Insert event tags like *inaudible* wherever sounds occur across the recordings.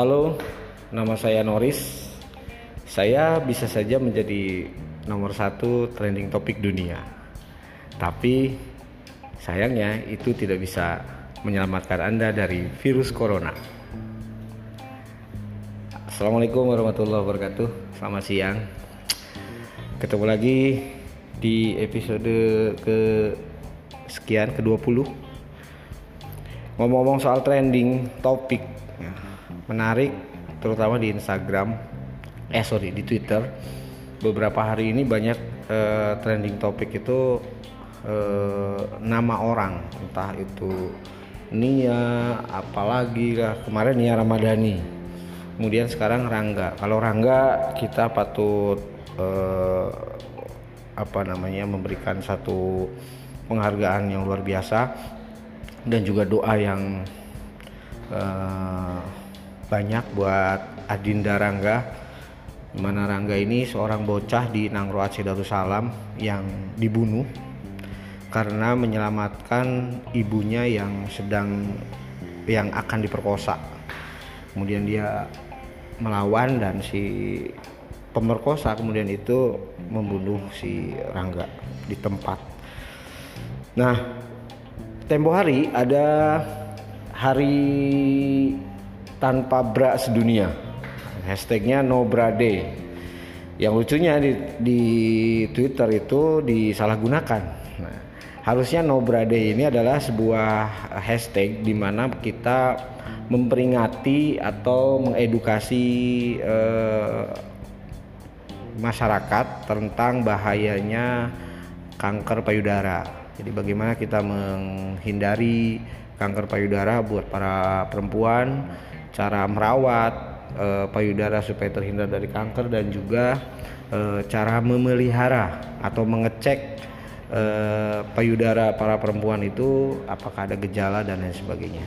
Halo, nama saya Noris. Saya bisa saja menjadi nomor satu trending topik dunia. Tapi sayangnya itu tidak bisa menyelamatkan Anda dari virus corona. Assalamualaikum warahmatullahi wabarakatuh. Selamat siang. Ketemu lagi di episode ke sekian ke-20. Ngomong-ngomong soal trending topik menarik terutama di Instagram eh sorry di Twitter. Beberapa hari ini banyak eh, trending topik itu eh, nama orang. Entah itu Nia apalagi lah kemarin Nia Ramadhani. Kemudian sekarang Rangga. Kalau Rangga kita patut eh, apa namanya memberikan satu penghargaan yang luar biasa. Dan juga doa yang uh, banyak buat Adinda Rangga. Di mana Rangga ini seorang bocah di Nangro Aceh Darussalam yang dibunuh karena menyelamatkan ibunya yang sedang yang akan diperkosa. Kemudian dia melawan dan si pemerkosa kemudian itu membunuh si Rangga di tempat. Nah tempo hari ada hari tanpa bra sedunia. Hashtagnya no bra day. Yang lucunya di, di Twitter itu disalahgunakan. Nah, harusnya no bra day ini adalah sebuah hashtag di mana kita memperingati atau mengedukasi eh, masyarakat tentang bahayanya kanker payudara. Jadi bagaimana kita menghindari kanker payudara buat para perempuan cara merawat e, payudara supaya terhindar dari kanker dan juga e, cara memelihara atau mengecek e, payudara para perempuan itu apakah ada gejala dan lain sebagainya.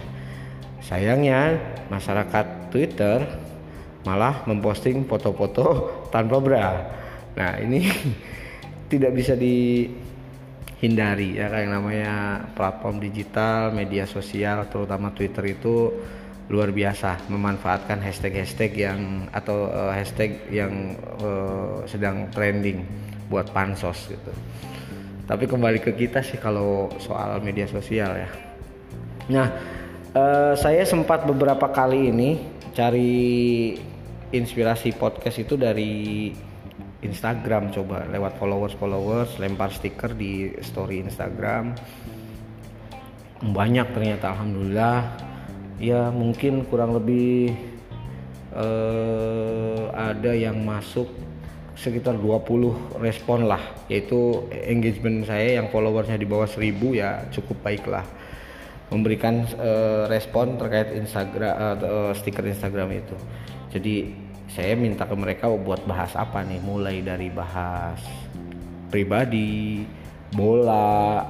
Sayangnya masyarakat Twitter malah memposting foto-foto tanpa bra. Nah ini *laughs* tidak bisa dihindari ya kayak namanya platform digital, media sosial, terutama Twitter itu luar biasa memanfaatkan hashtag-hashtag yang atau uh, hashtag yang uh, sedang trending buat pansos gitu. Tapi kembali ke kita sih kalau soal media sosial ya. Nah, uh, saya sempat beberapa kali ini cari inspirasi podcast itu dari Instagram coba lewat followers followers lempar stiker di story Instagram banyak ternyata alhamdulillah ya mungkin kurang lebih uh, ada yang masuk sekitar 20 respon lah. Yaitu engagement saya yang followersnya di bawah 1000 ya cukup baik lah. Memberikan uh, respon terkait Instagram uh, stiker Instagram itu. Jadi saya minta ke mereka buat bahas apa nih? Mulai dari bahas pribadi bola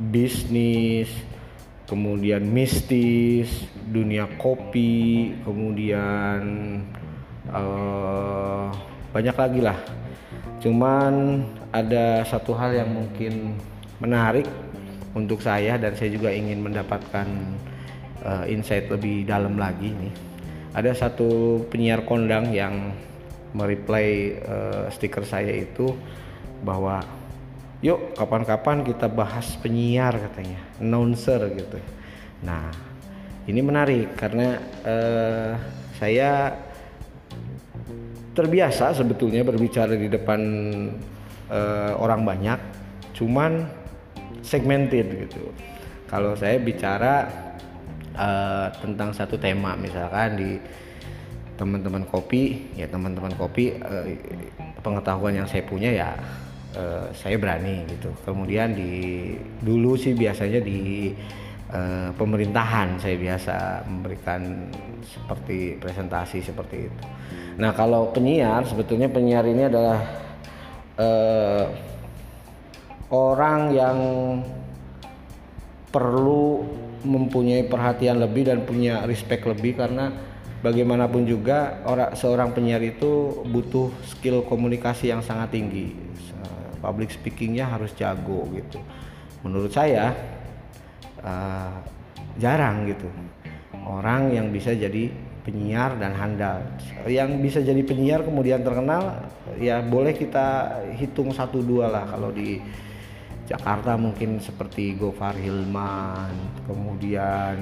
bisnis kemudian mistis, dunia kopi, kemudian uh, banyak lagi lah. Cuman ada satu hal yang mungkin menarik untuk saya dan saya juga ingin mendapatkan uh, insight lebih dalam lagi nih. Ada satu penyiar kondang yang mereply uh, stiker saya itu bahwa yuk kapan-kapan kita bahas penyiar katanya announcer gitu. Nah ini menarik karena uh, saya terbiasa sebetulnya berbicara di depan uh, orang banyak cuman segmented gitu. Kalau saya bicara uh, tentang satu tema misalkan di teman-teman kopi ya teman-teman kopi uh, pengetahuan yang saya punya ya uh, saya berani gitu. Kemudian di dulu sih biasanya di uh, pemerintahan saya biasa memberikan seperti presentasi seperti itu. Nah kalau penyiar sebetulnya penyiar ini adalah uh, orang yang perlu mempunyai perhatian lebih dan punya respect lebih karena bagaimanapun juga orang seorang penyiar itu butuh skill komunikasi yang sangat tinggi public speakingnya harus jago gitu. Menurut saya uh, jarang gitu. Orang yang bisa jadi penyiar dan handal. Yang bisa jadi penyiar kemudian terkenal ya boleh kita hitung satu dua lah. Kalau di Jakarta mungkin seperti Gofar Hilman, kemudian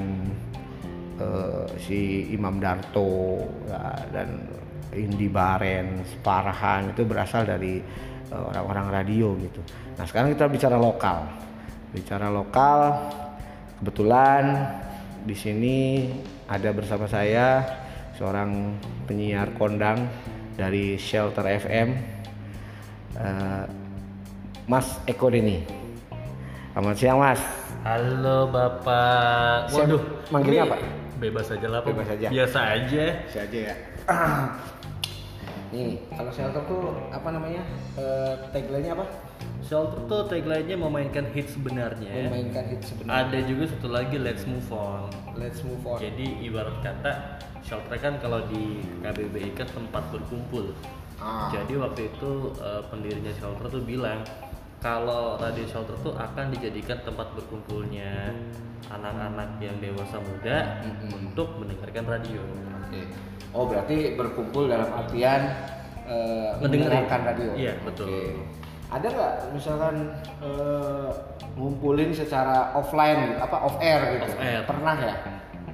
uh, si Imam Darto ya, dan Indi Baren, Parahan itu berasal dari orang-orang uh, radio gitu. Nah sekarang kita bicara lokal, bicara lokal kebetulan di sini ada bersama saya seorang penyiar kondang dari Shelter FM, uh, eh, Mas Eko Deni. Selamat siang Mas. Halo Bapak. Waduh, manggilnya apa? Bebas aja lah. Bebas aja. Biasa aja. Biasa aja ya. *clears throat* *clears throat* Nih, kalau shelter tuh apa namanya? Uh, tagline-nya apa? Shelter tuh tagline-nya memainkan hit sebenarnya. Memainkan hit sebenarnya. Ada juga satu lagi Let's Move On. Let's Move On. Jadi ibarat kata shelter kan kalau di KBBI kan tempat berkumpul. Ah. Jadi waktu itu uh, pendirinya shelter tuh bilang kalau radio shelter tuh akan dijadikan tempat berkumpulnya anak-anak yang dewasa muda mm -hmm. untuk mendengarkan radio. Okay. Oh berarti berkumpul dalam artian uh, mendengarkan radio. Iya betul. Okay. Ada nggak misalkan uh, ngumpulin secara offline, apa off air gitu? Off air. Pernah ya?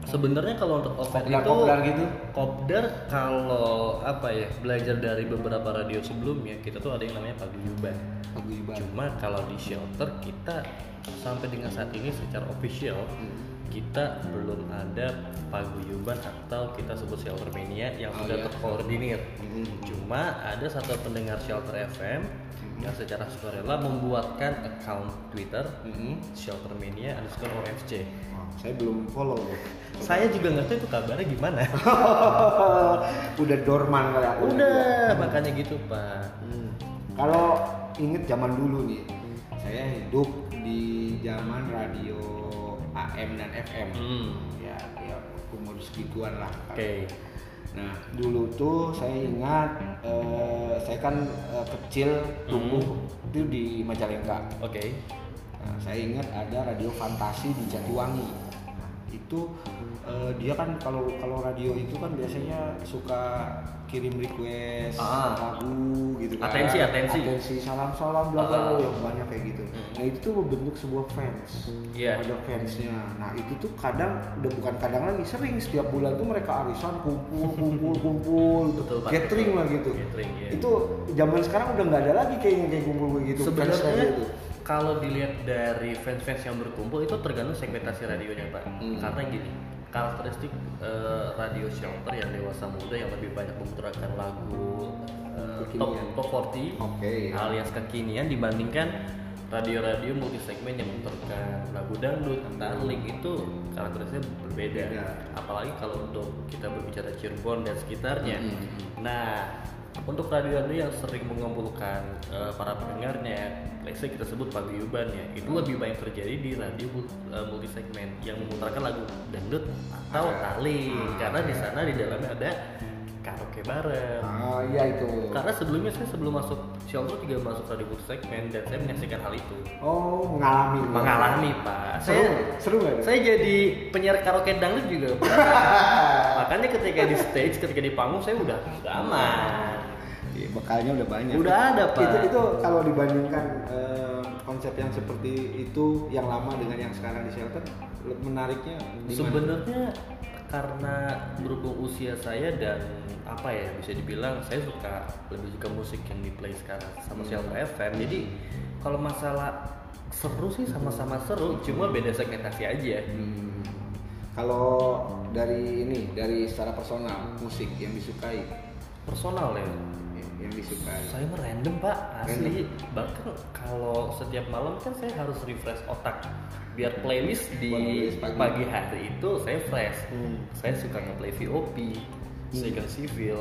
Sebenarnya kalau untuk off air itu kopdar gitu. Kopdar kalau apa ya belajar dari beberapa radio sebelumnya kita tuh ada yang namanya paguyuban. Paguyuban. Cuma kalau di shelter kita sampai dengan saat ini secara official hmm kita belum ada paguyuban atau kita sebut shelter mania yang oh, sudah iya. terkoordinir. Mm-hmm. Cuma ada satu pendengar shelter FM mm-hmm. yang secara sukarela membuatkan account Twitter mm-hmm. shelter mania underscore OFC. Oh, saya belum follow. Saya juga nggak tahu itu kabarnya gimana. *laughs* Udah dorman kali aku. Udah, makanya gitu pak. Hmm. Kalau inget zaman dulu nih, saya hidup di zaman radio AM dan FM hmm. ya ya umur segituan lah oke okay. nah dulu tuh saya ingat uh, saya kan uh, kecil tumbuh hmm. itu di Majalengka oke okay. nah, saya ingat ada radio fantasi di Jatiwangi itu uh, dia kan kalau kalau radio itu kan biasanya suka kirim request ah. lagu gitu kan atensi atensi atensi salam salam bla bla ah. banyak kayak gitu hmm. nah itu tuh membentuk sebuah fans yeah. ada fansnya nah itu tuh kadang udah bukan kadang lagi sering setiap bulan tuh mereka arisan kumpul kumpul *laughs* kumpul Betul, gathering lah gitu gathering, yeah. itu zaman sekarang udah nggak ada lagi kayaknya kayak kumpul begitu sebenarnya kalau dilihat dari fans-fans yang berkumpul itu tergantung segmentasi radionya pak hmm. karena gini karakteristik uh, radio shelter yang dewasa muda yang lebih banyak memutarkan lagu uh, top top 40 okay. alias kekinian dibandingkan radio-radio multi segmen yang memutarkan lagu dangdut, darling itu karakteristiknya berbeda. Ya. Apalagi kalau untuk kita berbicara Cirebon dan sekitarnya. -hmm. Nah, untuk radio-radio yang sering mengumpulkan uh, para pendengarnya, let's say kita sebut paguyuban ya, itu lebih banyak terjadi di radio uh, multi segmen yang memutarkan lagu dangdut atau tali, karena di sana di dalamnya ada karaoke bareng. Ah iya itu. Karena sebelumnya saya sebelum masuk shelter juga masuk radio multi segmen dan saya menyaksikan hal itu. Oh mengalami. Mengalami pak. Seru saya, seru gak? Saya jadi penyiar karaoke dangdut juga. *laughs* Makanya ketika di stage, ketika di panggung saya udah aman Iya, bekalnya udah banyak. Udah ada pak. Itu itu kalau dibandingkan uh, konsep yang seperti itu yang lama dengan yang sekarang di shelter, menariknya. Sebenarnya karena berhubung usia saya dan apa ya bisa dibilang saya suka lebih suka musik yang di play sekarang sama hmm. shelter FM. Jadi kalau masalah seru sih sama-sama seru, cuma beda segmentasi aja. Hmm. Kalau dari ini dari secara personal musik yang disukai personal ya disukai? Saya mah random pak, asli. Random. Bahkan kalau setiap malam kan saya harus refresh otak biar playlist di pagi. pagi hari itu saya fresh. Hmm. Saya suka ngeplay VOP, hmm. Second Civil,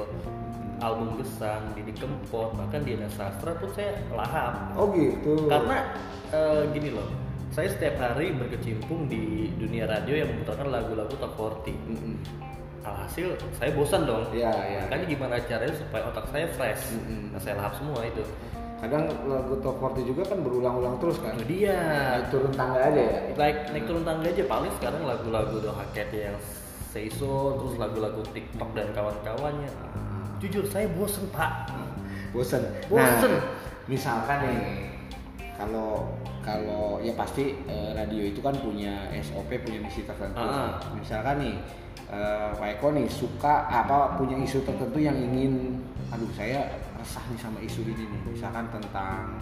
album Gesang, Didi Kempot, bahkan Diana Sastra pun saya lahap. Oh gitu. Karena uh, gini loh, saya setiap hari berkecimpung di dunia radio yang memutarkan lagu-lagu top 40. Mm -hmm alhasil saya bosan dong ya, ya. makanya gimana caranya supaya otak saya fresh mm -hmm. nah saya lahap semua itu kadang lagu top 40 juga kan berulang-ulang terus kan itu dia naik turun tangga aja ya naik naik turun tangga aja paling sekarang lagu-lagu doa haket yang Soul, terus lagu-lagu TikTok dan kawan-kawannya. Jujur saya bosen pak. bosen Bosen. nah misalkan nih kalau kalau ya pasti eh, radio itu kan punya SOP punya misi tertentu Ah. misalkan nih eh, Pak Eko nih suka apa punya isu tertentu yang ingin aduh saya resah nih sama isu ini nih. Misalkan tentang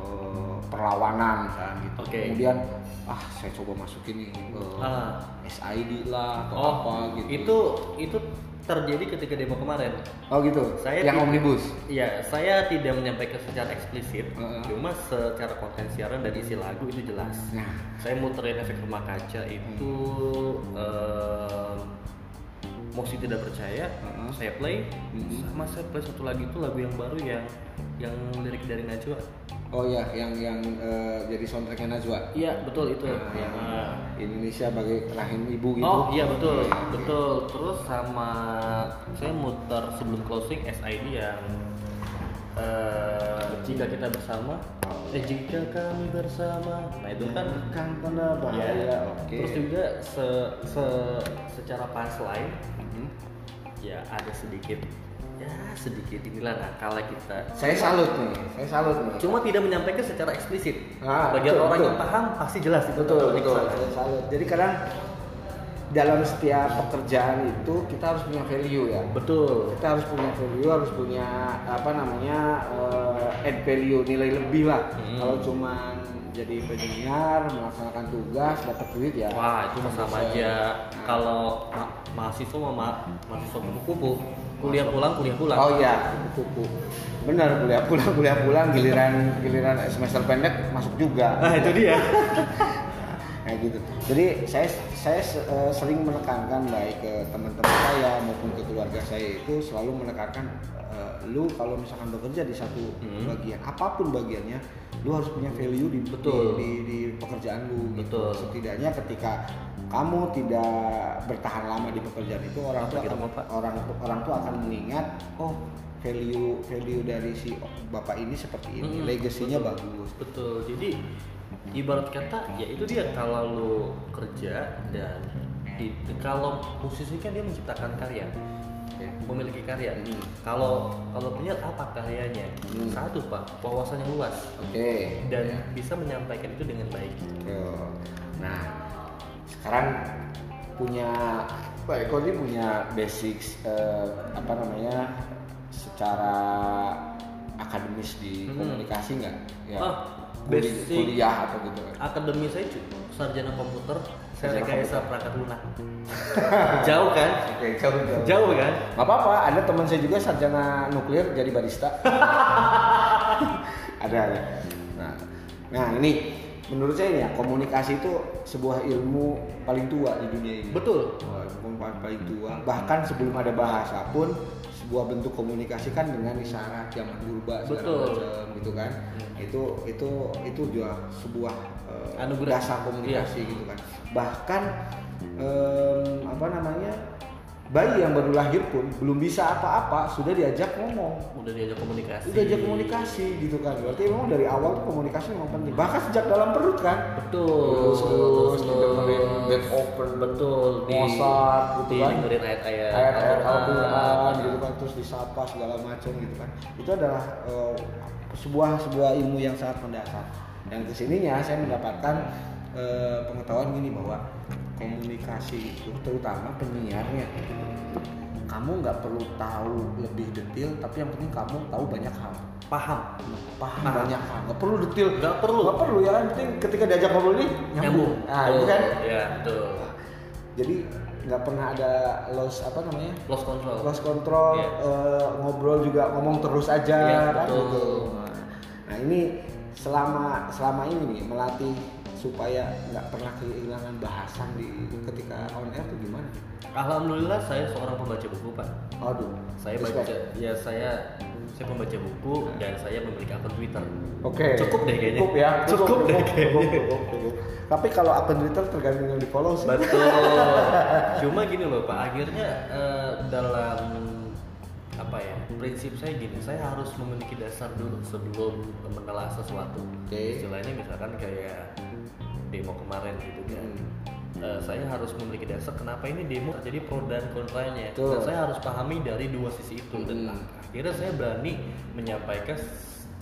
eh, perlawanan misalkan gitu Oke. kemudian ah saya coba masukin nih ke Ah. SID lah atau Oh, apa gitu itu itu terjadi ketika demo kemarin. oh gitu Saya yang omnibus Iya, saya tidak menyampaikan secara eksplisit, Heeh. cuma secara konten siaran dan isi lagu itu jelas. nah Saya muterin efek rumah kaca itu em, Mosi tidak percaya, Heeh. saya play, Mhm. sama saya play satu lagi itu lagu yang baru yang yang lirik dari Najwa. Oh ya, yang yang eh, jadi soundtracknya Najwa. Iya betul itu. Nah, yang Ah. Indonesia bagi rahim ibu gitu. Oh iya betul, Iya. betul. Terus sama saya muter sebelum closing SID yang eh, jika kita bersama, eh jika kami bersama, nah itu kan kan tanda bahaya. ya. Oke. Terus juga se, se secara punchline Hmm. ya ada sedikit ya sedikit inilah nakal kita. Saya salut nih, saya salut nih. Cuma tidak menyampaikan secara eksplisit. Ah, Bagi betul, orang betul. yang paham pasti jelas itu betul betul. sana. Saya salut. Jadi kadang dalam setiap pekerjaan itu kita harus punya value ya. Betul. Kita harus punya value, harus punya apa namanya eh, add value, nilai lebih lah. Hmm. Kalau cuma jadi penyiar, melaksanakan tugas, dapat duit ya. Wah itu sama aja. Nah. Kalau ma- mahasiswa sama ma- mahasiswa kupu-kupu, kuliah pulang kuliah pulang. Oh iya, kuku. Benar, kuliah pulang, kuliah pulang, giliran giliran semester pendek masuk juga. Nah itu dia. *laughs* Kayak gitu. Jadi saya saya eh, sering menekankan baik ke teman-teman saya maupun ke keluarga saya itu selalu menekankan eh, lu kalau misalkan bekerja di satu Hmm. bagian apa pun bagiannya, lu harus punya value di Betul. di, di, di pekerjaan lu. gitu. Betul. Setidaknya ketika kamu tidak bertahan lama di pekerjaan itu orang tua Kita akan, orang orang tua akan mengingat oh value value dari si bapak ini seperti ini, Hmm, legasinya betul. bagus. Betul. Jadi ibarat kata ya itu dia kalau lu kerja dan di- kalau musisi kan dia menciptakan karya Ya. memiliki karya Hmm. kalau kalau penyiar apa karyanya Hmm. satu pak wawasannya luas Oke. dan Ya. bisa menyampaikan itu dengan baik Tuh. Nah, sekarang punya Pak Eko ini punya basics eh, apa namanya secara akademis di Hmm. komunikasi nggak? Ya. Kuli- basic. kuliah atau gitu kan? akademi saya cu- sarjana komputer saya rekayasa perangkat lunak *laughs* jauh kan Oke, jauh jauh. jauh kan Gak apa-apa, ada teman saya juga sarjana nuklir jadi barista. *laughs* ada ada. Nah, nah ini menurut saya ini ya komunikasi itu sebuah ilmu paling tua di dunia ini. betul ilmu paling tua. Bahkan sebelum ada bahasa pun sebuah bentuk komunikasi kan dengan isyarat zaman purba segala Betul. macam gitu kan. Hmm. Itu itu itu juga sebuah Anugerah. dasar komunikasi Iya. gitu kan. Bahkan em, apa namanya? Bayi yang baru lahir pun belum bisa apa-apa sudah diajak ngomong. udah diajak komunikasi Udah diajak komunikasi gitu kan. Berarti memang dari awal tuh komunikasi memang penting. Bahkan sejak dalam perut kan. betul Terus didengerin Beethoven, betul di Mozart gitu kan. dengerin ayat-ayat ayat-ayat Al-Quran. Gitu kan terus disapa segala macam gitu kan itu adalah eh, sebuah sebuah ilmu yang sangat mendasar yang ke sininya saya mendapatkan eh, pengetahuan gini bahwa komunikasi itu terutama penyiarnya. Kamu nggak perlu tahu lebih detail tapi yang penting kamu tahu banyak hal. Paham. Paham Paham. banyak hal. Nggak perlu detail. Nggak perlu. nggak perlu ya yang penting ketika diajak ngobrol nih nyambung. Nah itu kan? Ya betul. Jadi nggak pernah ada loss apa namanya? Lost control. Lost control Iya. eh, ngobrol juga ngomong terus aja Iya, kan? betul. gitu nah ini selama selama ini nih melatih supaya nggak pernah kehilangan bahasan di ketika on air tuh gimana alhamdulillah saya seorang pembaca buku pak aduh saya respect. baca ya saya saya pembaca buku dan saya memiliki akun Twitter oke Cukup deh kayaknya. cukup ya Cukup deh kayaknya. cukup, cukup. tapi kalau akun Twitter tergantung yang di follow sih betul *laughs* cuma gini loh pak akhirnya eh, dalam apa ya prinsip saya gini saya harus memiliki dasar dulu sebelum menelah sesuatu Oke. istilahnya misalkan kayak demo kemarin gitu kan Hmm. eh, saya harus memiliki dasar kenapa ini demo terjadi pro dan kontranya Betul. dan saya harus pahami dari dua sisi itu dan Hmm. akhirnya saya berani menyampaikan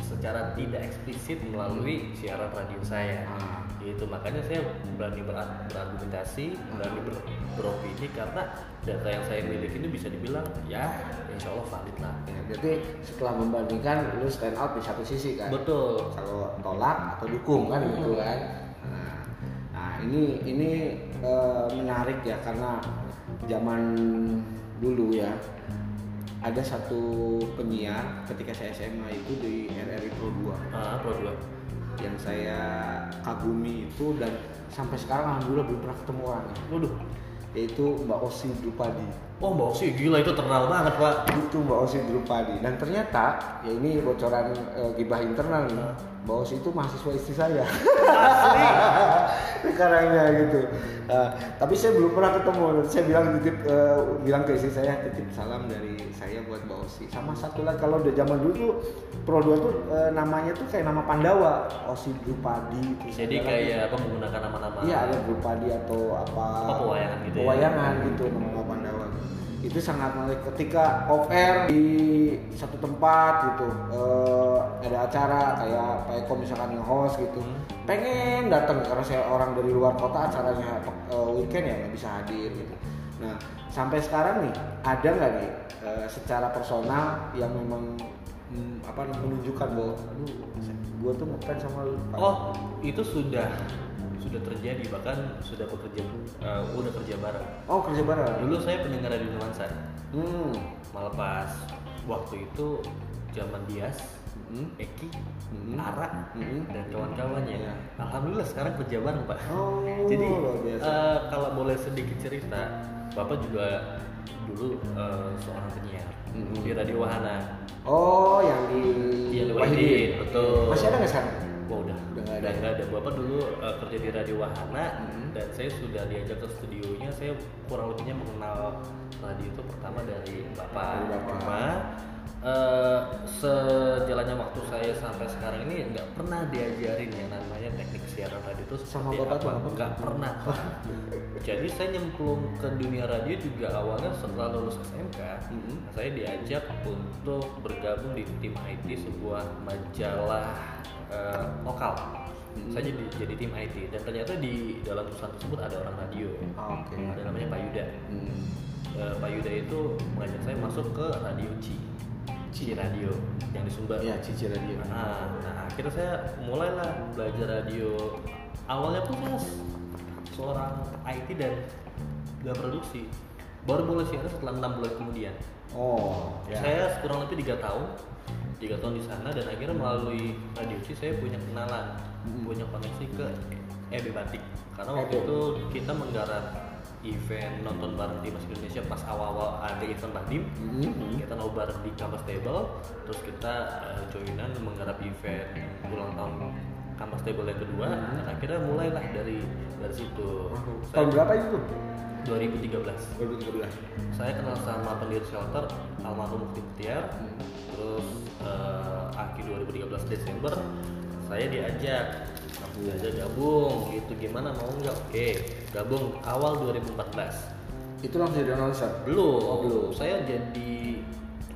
secara tidak eksplisit melalui siaran radio saya. Ah. gitu makanya saya berani berar- berargumentasi berani ber- beropini karena data yang saya miliki ini bisa dibilang ya insya Allah valid lah. Ya, jadi setelah membandingkan lu stand out di satu sisi kan? Betul. Kalau tolak atau dukung kan gitu kan? Nah, nah, ini ini eh, menarik ya karena zaman dulu ya ada satu penyiar ketika saya SMA itu di RRI Pro 2 ah pro dua. Yang saya kagumi itu dan sampai sekarang alhamdulillah belum pernah ketemu orangnya waduh. Yaitu Mbak Osi Drupadi oh mbak sih gila itu terkenal banget pak. Itu Mbak Osi Drupadi. Dan ternyata ya ini bocoran eh, gibah internal nih. Mbak Osi itu mahasiswa istri saya. *laughs* Sekarangnya gitu. Nah, tapi saya belum pernah ketemu. Saya bilang titip eh, bilang ke istri saya titip salam dari saya buat Mbak Osi. Sama satu lagi kalau udah zaman dulu tuh Pro 2 tuh eh, namanya tuh kayak nama Pandawa. Osi Drupadi. Jadi kayak apa menggunakan nama-nama Iya ada Drupadi atau apa Apa, pewayangan gitu ya? Pewayangan gitu nama Pandawa. Itu sangat menarik ketika off air di satu tempat gitu eh, ada acara kayak Pak Eko misalkan yang host gitu Hmm. pengen datang karena saya orang dari luar kota acaranya eh, weekend ya nggak bisa hadir gitu. Nah sampai sekarang nih ada nggak nih eh, secara personal yang memang hmm, apa menunjukkan bahwa aduh gue tuh ngefans sama lu Pak." oh itu sudah sudah terjadi bahkan sudah bekerja eh, udah kerja bareng oh kerja bareng dulu saya pendengar radio nuansa Hmm. malah pas waktu itu zaman Dias Hmm. Eki, Hmm. Ara, Hmm. dan kawan-kawannya. Iya. Alhamdulillah sekarang kerja bareng pak. Oh, Jadi eh, kalau boleh sedikit cerita, bapak juga dulu eh, seorang penyiar Hmm. di Radio Wahana. Oh, yang di di. Wahidin, betul. Masih ada nggak sekarang? Wah udah, Udah nggak ada. nggak ada. Bapak dulu eh, kerja di Radio Wahana Hmm. dan saya sudah diajak ke studionya. Saya kurang lebihnya mengenal radio itu pertama dari bapak. Dari bapak. Cuma eh, sejalannya waktu saya sampai sekarang ini nggak pernah diajarin yang namanya teknik siaran radio itu Sama bapak apa. apa? Nggak pernah. *laughs* Jadi saya nyemplung ke dunia radio juga awalnya setelah lulus SMK. Mhm. Saya diajak untuk bergabung di tim IT sebuah majalah eh, lokal. Mhm. Saya jadi jadi tim IT dan ternyata di dalam perusahaan tersebut ada orang radio. Oh, Oke. Ada namanya Pak Yuda. Hmm. Eh, Pak Yuda itu mengajak saya masuk ke radio Ci. Ci Radio yang di Sumbar. Iya, Cici Radio. Nah, nah akhirnya saya mulailah belajar radio. Awalnya pun saya seorang IT dan gak produksi. Baru mulai siaran setelah enam bulan kemudian. Oh, ya. Saya kurang lebih tiga tahun, tiga tahun di sana dan akhirnya melalui radio C saya punya kenalan, Hmm. punya koneksi ke EB Batik. Karena waktu Oke. itu kita menggarap event nonton bareng timnas Indonesia pas awal-awal ada event Bahdim. Mhm. Kita nobar di Kampas Table, terus kita eh, joinan menggarap event ulang tahun Kampas Table yang kedua, dan akhirnya mulailah dari dari situ. Tahun berapa itu? 2013 2013. saya kenal sama pendiri shelter almarhum Mufti Mukhtiar terus eh, akhir 2013 Desember saya diajak diajak gabung gitu gimana mau nggak oke gabung awal 2014 Itu langsung jadi announcer. belum Oh, belum. saya jadi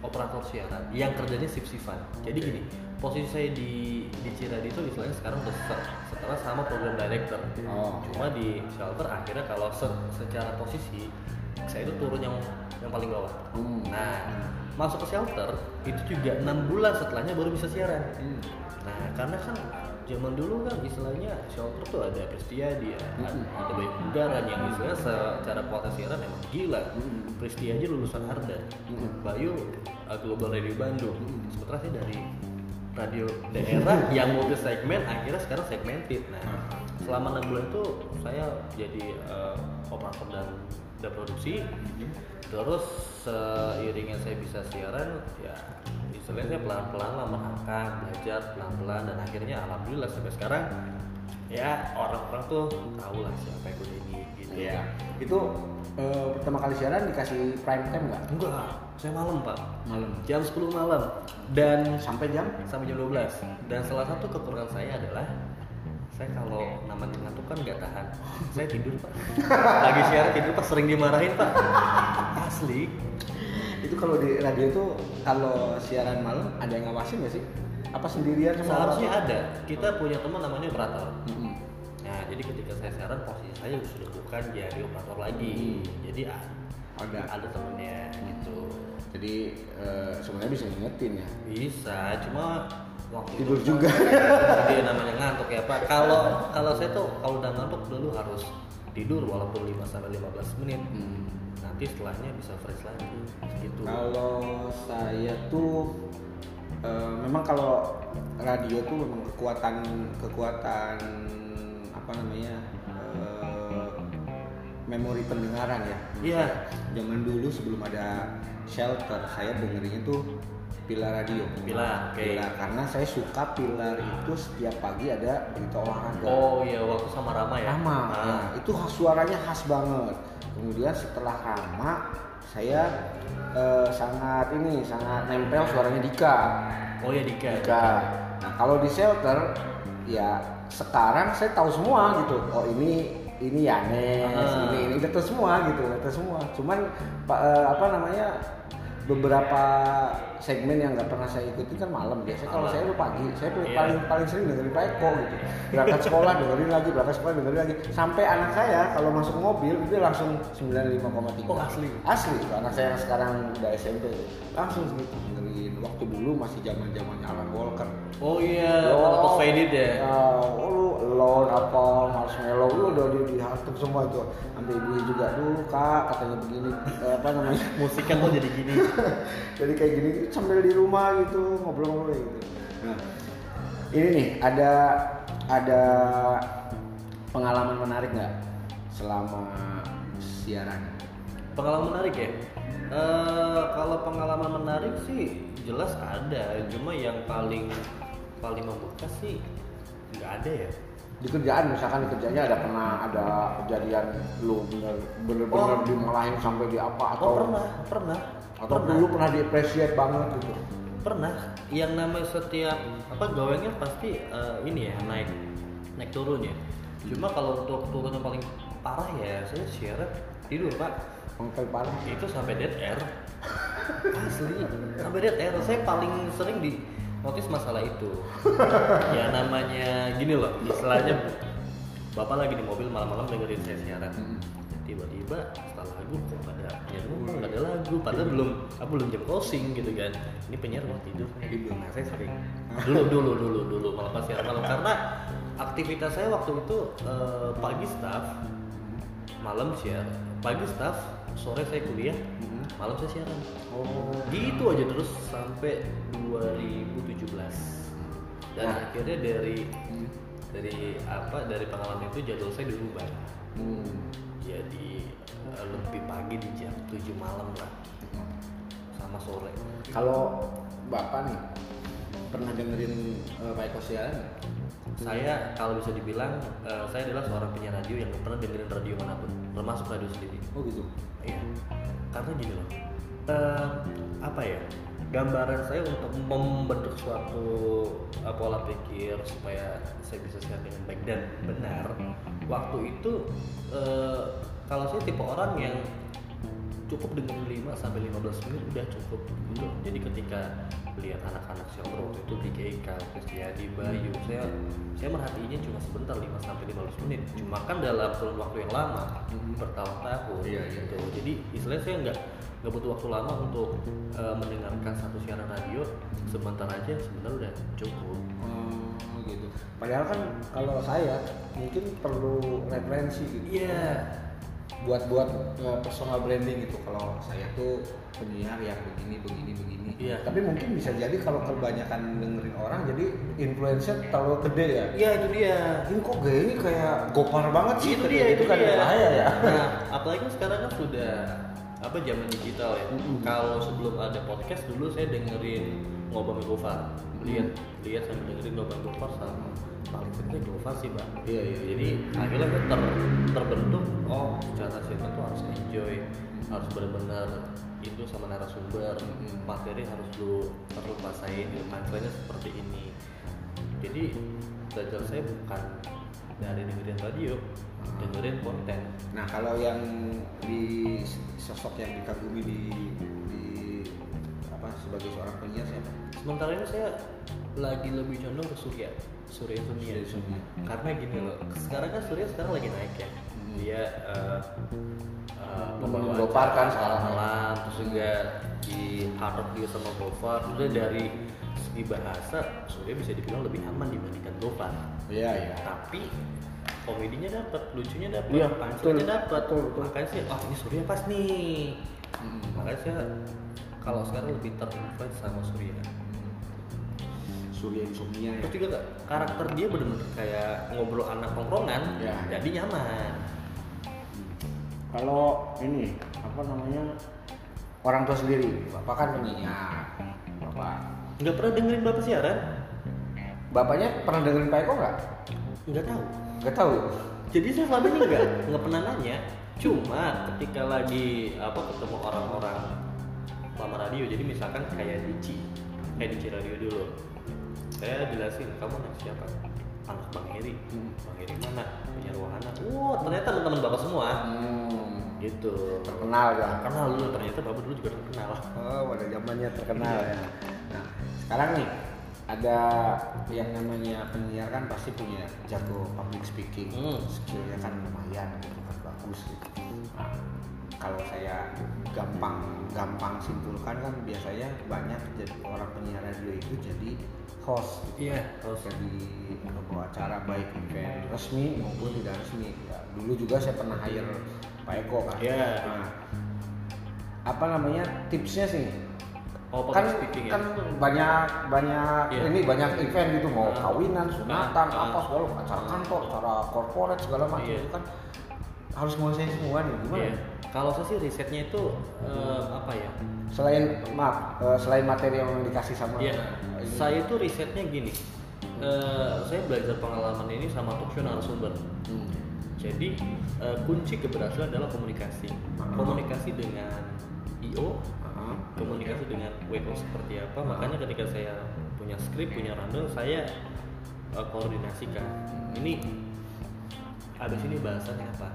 operator siaran yang kerjanya sip sifan jadi gini posisi saya di di Ciradi itu istilahnya sekarang udah se- setara sama program director Oh. cuma di shelter akhirnya kalau se- secara posisi saya itu turun yang yang paling bawah Hmm. nah masuk ke shelter itu juga enam bulan setelahnya baru bisa siaran Hmm. nah karena kan zaman dulu kan istilahnya shelter tuh ada Pristiadi ya, Mm-mm. ada Bayu Bugaran yang istilahnya secara kualitas siaran emang gila Mm-mm. Pristi aja lulusan Arda Mm-mm. Bayu uh, Global Radio Bandung Mm-mm. sementara saya dari radio daerah *laughs* yang multi segmen akhirnya sekarang segmented nah selama enam bulan itu saya jadi uh, operator dan dan produksi terus seiringnya saya bisa siaran ya istilahnya saya pelan-pelan lah merangkak belajar pelan-pelan dan akhirnya alhamdulillah sampai sekarang ya orang-orang tuh tahu lah siapa yang udah ini gitu Iya. Itu eh, pertama kali siaran dikasih prime time nggak? enggak saya malam pak Malam. jam 10 malam dan Sampai jam? sampai jam 12 dan salah satu kekurangan saya adalah saya kalau namanya ngantuk kan nggak tahan. *laughs* Saya tidur pak. *laughs* Lagi siaran tidur pas sering dimarahin pak. Asli. Itu kalau di radio tuh kalau siaran malam ada yang ngawasin nggak sih? Apa sendirian sama seharusnya orang? ada. Kita punya teman namanya operator Mm-mm. nah jadi ketika saya siaran posisi saya sudah bukan jadi operator lagi. Jadi a- ada. ada temennya gitu. Jadi eh, sebenarnya bisa ngingetin ya? Bisa cuma waktu tidur itu juga jadi namanya ngantuk ya pak kalau kalau saya tuh kalau udah ngantuk dulu harus tidur walaupun 5 sampai 15 menit Hmm. nanti setelahnya bisa fresh lagi gitu Kalau saya tuh eh, memang kalau radio tuh memang kekuatan kekuatan apa namanya eh, memori pendengaran ya. Iya. Zaman dulu sebelum ada shelter saya dengerinnya tuh pilar radio. Pilar, oke. Pilar karena saya suka pilar itu setiap pagi ada berita olahraga. oh iya waktu sama Rama ya Rama, Nah, ya, itu suaranya khas banget. Kemudian setelah Rama, saya eh, sangat ini sangat nempel suaranya Dika. oh ya Dika Dika. Nah kalau di shelter, ya sekarang saya tahu semua gitu. Oh ini ini Yanes, Ah. ini ini udah semua gitu, udah semua. Cuman pa- eh, apa namanya beberapa segmen yang nggak pernah saya ikuti kan malam. Biasanya kalau saya udah pagi. Saya tuh Iya. paling paling sering dengerin Pak Eko gitu. Berangkat sekolah *laughs* dengerin lagi berangkat sekolah dengerin lagi. Sampai anak saya kalau masuk mobil itu langsung 95,3 Oh, asli? asli. Tuh anak saya yang sekarang udah SMP langsung segitu dengerin. Waktu dulu masih zaman zamannya Alan Walker. Oh iya. Yo. kalau faded ya? Oh, lu alone apa marshmallow lu udah di dihantuk semua itu sampai ibunya juga dulu kak katanya begini. *laughs* Eh, apa namanya? *laughs* Musik kan jadi gini. *laughs* Jadi kayak gini gitu, sambil di rumah gitu ngobrol-ngobrol gitu. Nah ini nih ada ada pengalaman menarik nggak selama siaran? Pengalaman menarik ya? Eh, kalau pengalaman menarik sih jelas ada. Cuma yang paling paling membekas sih nggak ada ya di kerjaan misalkan di kerjanya ada pernah ada kejadian lu bener bener, bener Oh. dimarahin sampai di apa atau oh pernah pernah. Atau pernah. dulu pernah di appreciate banget gitu? Pernah. Yang namanya setiap apa gawengnya pasti eh, ini ya naik naik turun ya. Cuma kalau untuk turun yang paling parah ya saya siaran tidur pak. Mengkel parah. Itu sampai dead air. *laughs* Asli. Sampai dead air. Saya paling sering di notice masalah itu. *laughs* Ya namanya gini loh istilahnya bapak lagi di mobil malam-malam dengerin saya siaran. Tiba-tiba setelah lagu kok ada penyiar ngomong nggak ada lagu. Padahal belum ah, belum jam closing gitu kan. Ini penyiar mau tidur nah saya sering. *laughs* Dulu dulu dulu dulu malam pas siaran malam. Karena aktivitas saya waktu itu eh, pagi staff malam siar. Pagi staff sore saya kuliah malam saya siaran. Oh. Gitu aja terus sampai 2017 dan Nah. akhirnya dari dari apa dari pengalaman itu jadwal saya dirubah. Hmm. jadi eh, lebih pagi di jam 7 malam lah sama sore. Kalau bapak nih pernah dengerin uh, Pak Eko siaran? Saya kalau bisa dibilang eh, saya adalah seorang penyiar radio yang pernah dengerin radio mana pun termasuk radio sendiri. Oh gitu? Iya, karena gini loh, eh, apa ya, gambaran saya untuk membentuk suatu eh, pola pikir supaya saya bisa siar dengan baik. Dan benar. Waktu itu eh, kalau saya tipe orang yang cukup dengan 5 sampai 15 menit udah cukup gitu. Jadi ketika lihat anak-anak shelter waktu itu di GK, Kristiadi, Bayu, saya saya merhatiinnya cuma sebentar 5 sampai 15 menit. Cuma kan dalam kurun waktu yang lama bertahun-tahun Iya, iya, gitu. Jadi istilahnya saya nggak nggak butuh waktu lama untuk eh, mendengarkan satu siaran radio sebentar aja sebentar udah cukup. Oh gitu. Padahal kan kalau saya mungkin perlu referensi gitu. Iya. Buat buat uh, personal branding gitu. Kalau saya tuh penyiar yang begini begini begini. Iya. Tapi mungkin bisa jadi kalau kebanyakan dengerin orang jadi influencer terlalu gede ya. Iya itu dia. Ini kok gaya ini kayak gopar banget sih. itu dia gitu kan dia. bahaya ya. nah apalagi sekarang kan sudah apa zaman digital ya Mm-mm. kalau sebelum ada podcast dulu saya dengerin ngobam Gofar lihat lihat sambil dengerin ngobam Gofar sama paling Gofar sih bang Iya, iya, iya. jadi akhirnya kan ter, terbentuk oh cara siaran tuh harus enjoy harus benar-benar itu sama narasumber materi harus lu harus lu kuasain punchline seperti ini. Jadi belajar saya bukan dari dengerin radio dengerin konten. Nah kalau yang di sosok yang dikagumi di, di apa sebagai seorang penyiar siapa? sementara ini saya lagi lebih condong ke Surya Surya Dunia Surya Dunia. karena gini loh sekarang kan Surya sekarang lagi naik ya. Dia uh, uh, pembawa Gopar kan malam terus juga di rock juga sama Gopar. Udah dari segi bahasa Surya bisa dibilang lebih aman dibandingkan Gopar. Iya iya. tapi komedinya dapat lucunya dapat punchline-nya betul, dapat. Makanya sih oh ini Surya pas nih. Hmm. makanya saya kalau sekarang lebih terinfluence sama Surya Surya Insomnia ya. terus juga karakter dia bener-bener kayak ngobrol anak tongkrongan Ya. jadi nyaman Kalau ini apa namanya orang tua sendiri, bapak kan penyiar, bapak. nggak pernah dengerin bapak siaran Bapaknya pernah dengerin Pak Eko nggak? nggak tahu Nggak tahu. jadi saya selama ini nggak nggak pernah nanya cuma ketika lagi apa ketemu orang-orang lama radio jadi misalkan kayak Dici kayak Dici radio dulu saya jelasin kamu anak siapa anak Bang Heri Hmm. Bang Heri mana punya wahana wah ternyata teman-teman bapak semua Hmm, gitu terkenal ya. kenal dulu ternyata bapak dulu juga terkenal Oh, pada zamannya terkenal ya. Nah, sekarang nih ada yang namanya penyiar kan pasti punya jago public speaking, Hmm. skillnya kan lumayan gitu kan bagus gitu. Nah, kalau saya gampang gampang simpulkan kan biasanya banyak jadi orang penyiar radio itu jadi host iya terus jadi pembawa acara baik event resmi maupun tidak resmi. Ya, dulu juga saya pernah hire Pak Eko kan. Iya. Nah, apa namanya tipsnya sih? oh kan speaking ya kan banyak banyak Iya. ini banyak event gitu mau Ah. kawinan, sunatan, Ah. apa segala acara kantor, acara corporate segala macam Iya. itu kan harus menguasai semua nih gimana? Iya. Kalau saya sih risetnya itu eh, apa ya? Selain maaf, eh, selain materi yang dikasih sama Iya. ini. Saya itu risetnya gini. Eh, saya belajar pengalaman ini sama talkshow narasumber. Hmm. Jadi eh, kunci keberhasilan adalah komunikasi. Ah. Komunikasi dengan IO, Ah. komunikasi dengan WO seperti apa. Makanya ketika saya punya skrip, punya rundown, saya eh, koordinasikan. Ini abis ini bahasannya apa?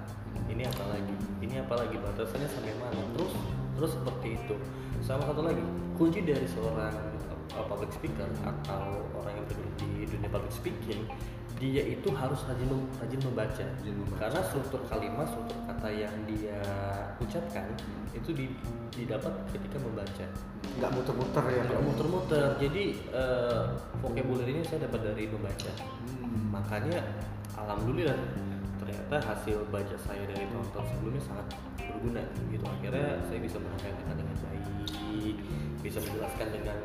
Ini apa lagi? Ini apa lagi batasannya sampai mana? Terus terus seperti itu. Sama satu lagi, kunci dari seorang uh, public speaker atau orang yang bergelut di dunia public speaking, dia itu harus rajin mem- rajin membaca. Rajin membaca. Karena struktur kalimat, struktur kata yang dia ucapkan itu di- didapat ketika membaca nggak muter-muter ya nggak muter-muter jadi eh, vocabulary ini saya dapat dari membaca Hmm. makanya alhamdulillah ternyata hasil baca saya dari tonton sebelumnya sangat berguna gitu. Akhirnya saya bisa menyampaikan dengan baik bisa menjelaskan dengan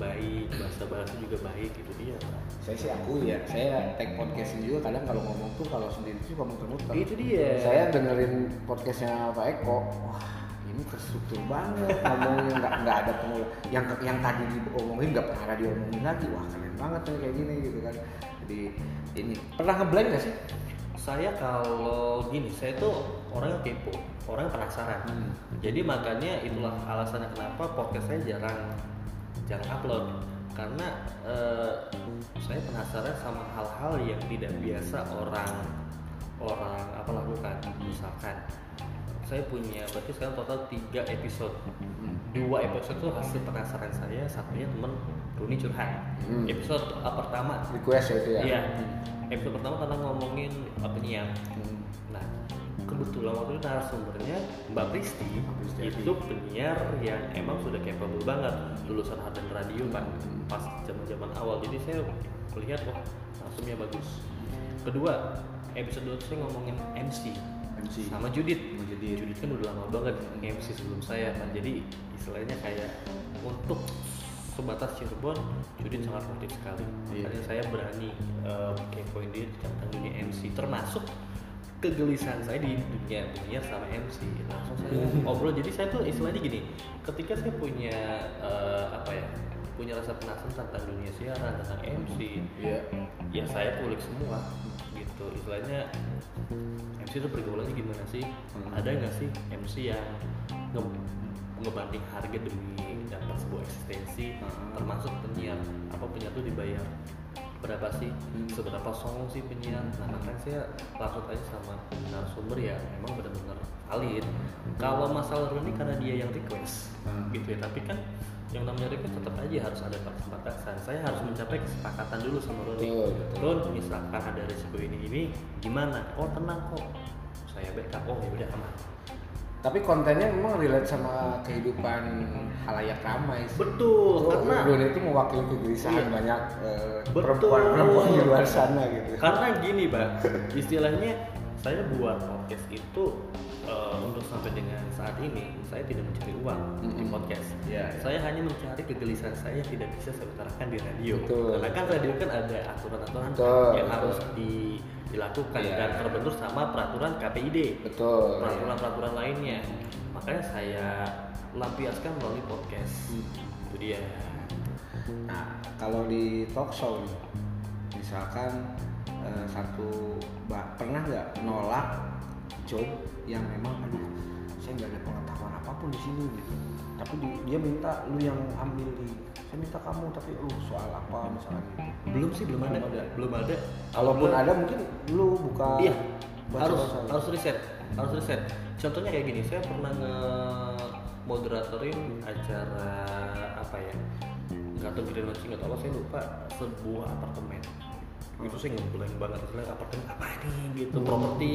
baik bahasa bahasa juga baik gitu. Dia saya sih aku ya saya tag podcast juga kadang kalau ngomong tuh kalau sendiri tuh suka muter-muter. Itu dia. Saya dengerin podcastnya Pak Eko wah ini terstruktur banget ngomongnya nggak nggak ada pengulang yang yang tadi diomongin nggak pernah ada diomongin lagi wah keren banget nih kayak gini gitu kan. Jadi ini pernah ngeblank gak sih saya kalau gini saya tuh orang yang kepo orang yang penasaran. Hmm. jadi makanya itulah alasannya kenapa podcast saya jarang jarang upload. Karena eh, saya penasaran sama hal-hal yang tidak biasa orang orang apa lakukan. Misalkan saya punya berarti sekarang total tiga episode. Dua episode itu hasil penasaran saya satunya temen Runi curhat Hmm. episode uh, pertama request ya itu ya Iya. Episode pertama tentang ngomongin uh, penyiar. Hmm. Nah, kebetulan waktu itu narasumbernya Mbak Pristi, Pristi. itu penyiar yang emang sudah capable banget lulusan Hardan Radio kan pas zaman-zaman awal. Jadi saya melihat wah langsungnya bagus. Kedua, episode 2 saya ngomongin MC MC. sama Judit. Judit. Judit kan udah lama banget MC sebelum saya kan. Jadi istilahnya kayak untuk sebatas Cirebon, Judit sangat aktif sekali. Iya. Makanya saya berani uh, kepoin dia tentang dunia MC termasuk kegelisahan saya di dunia dunia sama MC langsung saya ngobrol jadi saya tuh istilahnya gini ketika saya punya uh, apa ya punya rasa penasaran tentang dunia siaran tentang MC Iya. ya saya kulik semua gitu istilahnya MC itu pergaulannya gimana sih Hmm. ada nggak sih MC yang nge- ngebanding harga demi dapat sebuah eksistensi Hmm. termasuk penyiar. Apa penyiar tuh dibayar? Berapa sih? Hmm. seberapa song sih penyiar? Nah makanya saya langsung aja sama narasumber ya emang benar-benar valid. Kalau masalah Roni karena dia yang request Hmm. gitu ya. Tapi kan yang namanya request tetap aja harus ada kesepakatan. Saya harus mencapai kesepakatan dulu sama Roni. Betul, betul. Ron misalkan ada risiko ini ini gimana? Oh tenang kok. Saya backup. Oh ya udah aman Tapi kontennya memang relate sama kehidupan halayak ramai sih. betul karena Karena itu mewakili kegelisahan Iya. banyak eh, Betul. perempuan-perempuan di luar sana gitu. karena gini pak istilahnya saya buat podcast itu eh, untuk sampai dengan saat ini saya tidak mencari uang di Mm-mm. podcast Iya, iya. saya hanya mencari kegelisahan saya yang tidak bisa saya utarakan di radio Betul. karena kan radio kan ada aturan-aturan yang betul. harus di- dilakukan Iya. dan terbentur sama peraturan KPID Betul. peraturan-peraturan lainnya makanya saya lampiaskan melalui podcast Hmm. itu dia Nah, kalau di talk show nih, misalkan eh, satu mbak pernah nggak nolak job yang memang aduh saya nggak ada pengetahuan apa pun di sini gitu. Tapi di- dia minta lu yang ambil di saya minta kamu tapi lu soal apa misalnya gitu. belum sih belum ada Belum ada. belum ada Kalaupun Belum. ada mungkin lu buka iya baca- harus baca. harus riset harus riset contohnya kayak gini saya pernah nge moderatorin acara apa ya nggak tahu grand launching atau apa saya lupa sebuah apartemen itu saya ngebulan banget istilahnya apartemen apa ini gitu Hmm. properti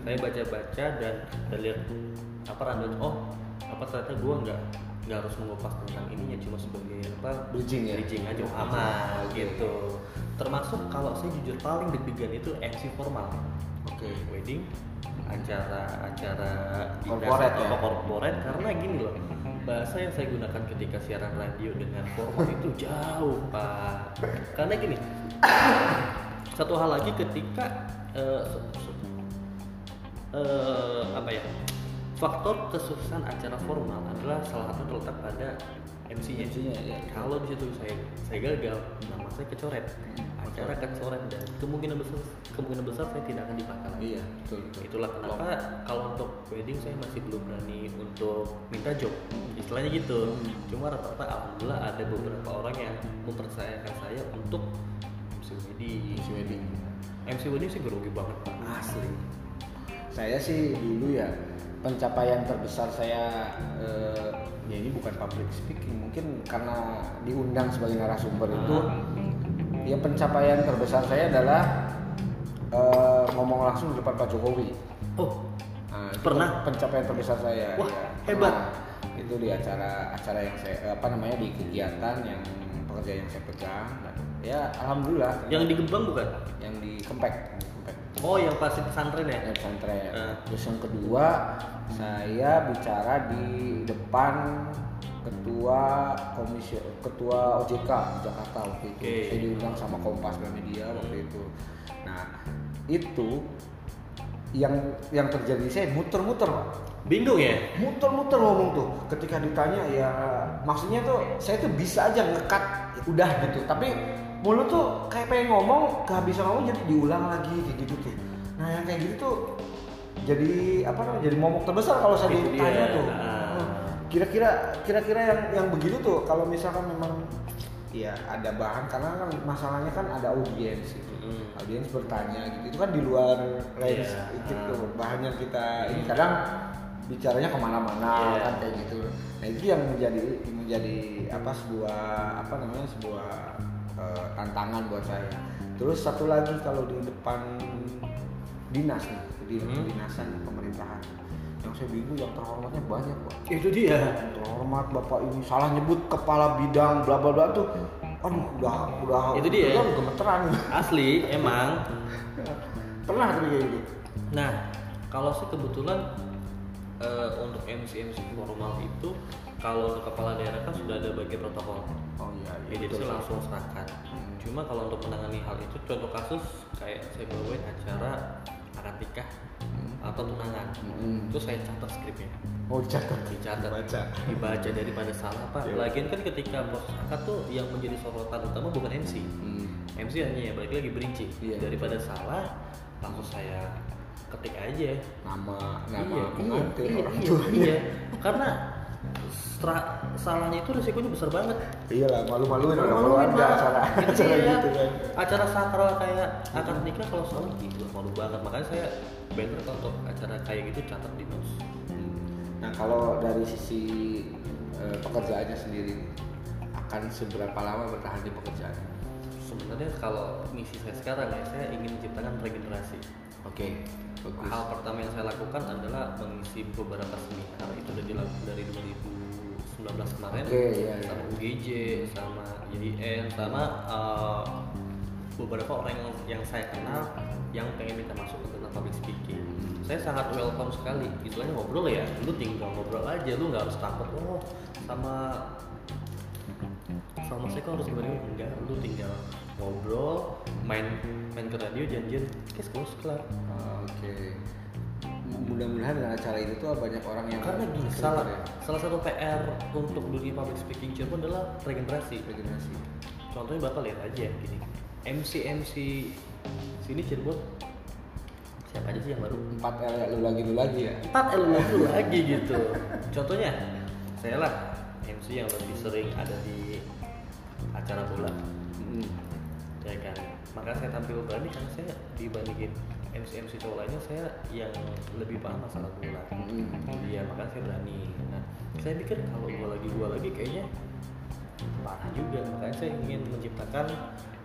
saya baca-baca dan dan lihat apa rundown oh apa ternyata gua nggak nggak harus mengupas tentang ininya cuma sebagai apa Bridging ya? bridging aja aman Oke. gitu termasuk kalau saya jujur paling deg-degan itu MC formal Oke. wedding acara-acara Corporate ya? corporate karena gini loh bahasa yang saya gunakan ketika siaran radio dengan formal itu jauh pak karena gini *coughs* satu hal lagi ketika se- eh, apa ya faktor kesuksesan acara formal adalah salah satu terletak pada MC-nya. MC-nya, ya. Kalau di situ saya saya gagal, nama saya kecoret, acara kecoret dan kemungkinan besar kemungkinan besar saya tidak akan dipakai lagi. Iya, betul betul. Itulah kenapa kalau untuk wedding saya masih belum berani untuk minta job. Istilahnya gitu. Cuma rata-rata alhamdulillah ada beberapa orang yang mempercayakan saya untuk MC wedding. MC wedding. MC wedding sih grogi banget Pak. asli saya sih dulu ya pencapaian terbesar saya eh, ya ini bukan public speaking mungkin karena diundang sebagai narasumber itu ya pencapaian terbesar saya adalah eh, ngomong langsung di depan Pak Jokowi Oh, Nah, Pernah? pencapaian terbesar saya Wah, ya. hebat. Nah, itu di acara acara yang saya apa namanya di kegiatan yang pekerjaan yang saya pegang Dan ya alhamdulillah yang di Gebang bukan? yang di Kempek Oh, yang pasti pesantren ya? ya pesantren. Eh. Terus yang kedua saya bicara di depan ketua komisi ketua OJK Jakarta waktu itu. Oke. Saya diundang sama Kompas Gramedia waktu itu. Nah itu yang yang terjadi saya muter-muter Pak. Bingung ya? muter-muter ngomong tuh ketika ditanya ya maksudnya tuh saya tuh bisa aja ngekat udah gitu tapi mulut tuh kayak pengen ngomong kehabisan ngomong jadi diulang lagi kayak gitu tuh nah yang kayak gitu tuh jadi apa namanya jadi momok terbesar kalau saya Itu ditanya dia. tuh Ah. Hmm. kira-kira kira-kira yang yang begitu tuh kalau misalkan memang ya ada bahan karena kan masalahnya kan ada audiens gitu Mm. audiens bertanya gitu itu kan di luar range Iya. gitu bahan yang kita ini kadang bicaranya ke mana-mana Iya. kan kayak gitu nah itu yang menjadi menjadi apa sebuah apa namanya sebuah eh, tantangan buat saya terus satu lagi kalau di depan dinas nih di Hmm. kedinasan pemerintahan yang saya bingung yang terhormatnya banyak pak Itu dia. terhormat bapak ini salah nyebut kepala bidang bla bla bla tuh aduh udah udah Itu dia. udah gemeteran Asli, emang. *laughs* pernah kayak gitu Nah, kalau sih kebetulan eh, untuk MC MC formal itu kalau untuk kepala daerah kan sudah ada bagian protokol. oh iya Ya, jadi saya langsung serahkan. Cuma kalau untuk menangani hal itu contoh kasus kayak saya bawain acara akad nikah atau tunangan. Mm-mm. Itu saya catat skripnya. oh dicatat Dicatat, Baca. dibaca daripada salah pak. Iya. Lagian kan ketika proses akad tuh yang menjadi sorotan utama bukan MC. Hmm. MC hanya ya balik lagi berinci Iya. daripada salah langsung saya ketik aja nama nama iya, pengantin iya, orang iya, tuanya iya. karena Stra- salahnya itu resikonya besar banget. Iya lah, malu-maluin orang Malu-maluin, keluarga acara. Gitu acara *laughs* ya. gitu kan. acara sakral kayak akad nikah kalau salah gitu malu banget. Makanya saya better kalau untuk acara kayak gitu catat di notes. Nah kalau dari sisi eh, pekerjaannya sendiri akan seberapa lama bertahan di pekerjaan? sebenarnya kalau misi saya sekarang ya saya ingin menciptakan regenerasi. Oke, bagus. hal pertama yang saya lakukan adalah mengisi beberapa seminar. Itu udah dilakukan dari 2019 kemarin. Oke, iya, iya. sama UGJ sama YIN sama uh, beberapa orang yang, yang saya kenal yang pengen minta masuk ke tentang public speaking. Saya sangat welcome sekali. Istilahnya ngobrol ya lu tinggal ngobrol aja lu nggak harus takut oh sama sama saya kok harus gimana? Enggak lu tinggal ngobrol main main ke radio janjian kes close kelar Oke. Mudah-mudahan dengan acara itu tuh banyak orang yang karena gini salah ya. salah satu PR untuk dunia public speaking Cirebon adalah regenerasi regenerasi. contohnya bapak lihat aja gini MC MC sini Cirebon siapa aja sih yang baru Empat L ya, lu lagi lu lagi ya. empat lu lagi gitu contohnya saya lah MC yang lebih sering ada di acara bola maka saya tampil berani karena saya dibandingin MC MC cowok lainnya saya yang lebih paham masalah bola Hmm. iya makanya saya berani. Nah saya pikir kalau gua lagi gua lagi kayaknya parah juga. Makanya saya ingin menciptakan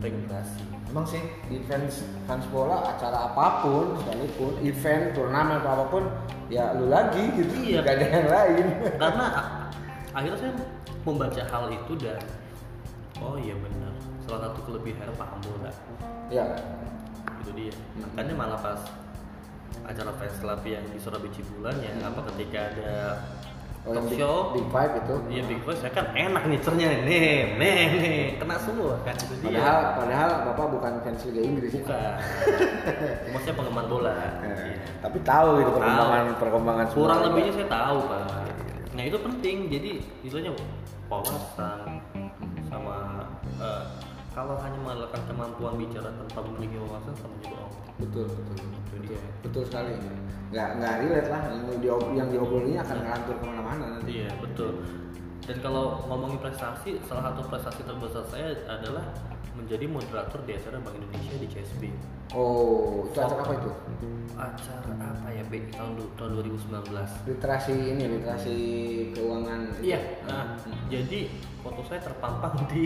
regenerasi. Emang sih di fans fans bola acara apa pun sekalipun event turnamen atau apa pun ya lu lagi gitu. Iya. gak ada yang lain. Karena akhirnya saya membaca hal itu dan oh iya benar salah satu kelebihan paham bola ya itu dia Hmm. makanya malah pas acara fans club yang di Surabaya Cibulan ya apa ketika ada oh, talk big, show big five itu Iya Big Boss saya kan enak nih cernya nih, nih, nih, kena semua kan itu dia. padahal padahal bapak bukan fans Liga Inggris ya bukan, maksudnya penggemar bola. Eh, Iya. tapi tahu gitu Tahu. perkembangan perkembangan Kurang lebihnya saya tahu pak. Nah itu penting, jadi istilahnya wawasan kalau hanya mengandalkan kemampuan bicara tanpa memiliki wawasan sama juga bohong. betul betul Itu betul, dia. betul sekali nggak nggak relate lah yang diob- yang diobrolnya akan ngelantur ke mana-mana nanti Iya betul. Dan kalau ngomongin prestasi, salah satu prestasi terbesar saya adalah menjadi moderator di acara Bank Indonesia di CSB. oh itu acara apa itu Acara apa ya BI tahun tahun 2019? literasi ini literasi keuangan Iya. Nah, jadi foto saya terpampang di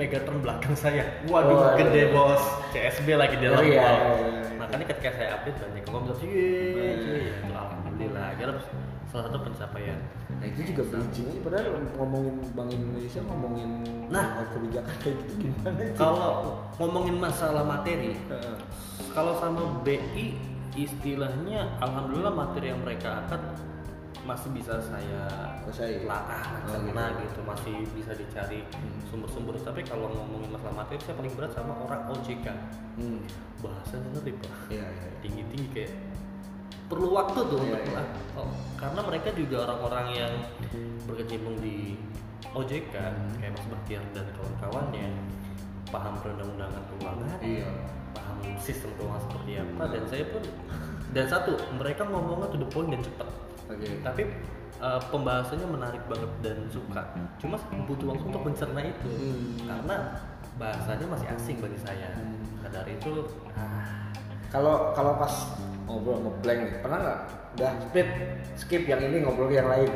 Megatron belakang saya. Waduh, Oh, gede iya. bos. CSB lagi di dalam Oh, iya, iya, iya. Makanya ketika saya update banyak yang ngomong sih, alhamdulillah. Akhirnya salah satu pencapaian. Nah itu juga bridging aja padahal ngomongin Bank Indonesia ngomongin Nah. kebijakan kayak gitu gimana sih? Kalau ngomongin masalah materi, kalau sama BI istilahnya alhamdulillah materi yang mereka angkat masih bisa saya Kuasai. lakukan Oh, gitu. gitu masih bisa dicari Hmm. sumber-sumber tapi kalau ngomongin masalah materi saya paling berat sama orang OJK Hmm. bahasanya ngeri pak Iya iya. tinggi-tinggi kayak perlu waktu tuh Iya, untuk iya. ah, oh, karena mereka juga orang-orang yang berkecimpung di OJK Hmm. kayak Mas Bahtiar dan kawan-kawannya paham perundang-undangan keuangan Iya. paham sistem keuangan seperti apa dan saya pun dan satu mereka ngomongnya to the point dan cepat Oke. tapi uh, pembahasannya menarik banget dan suka. Cuma butuh waktu untuk mencerna itu. Hmm. karena bahasanya masih asing bagi saya. Hmm. nah, dari itu ah, Kalau kalau pas ngobrol ngeblank nih, pernah nggak udah split skip yang ini ngobrol yang lain?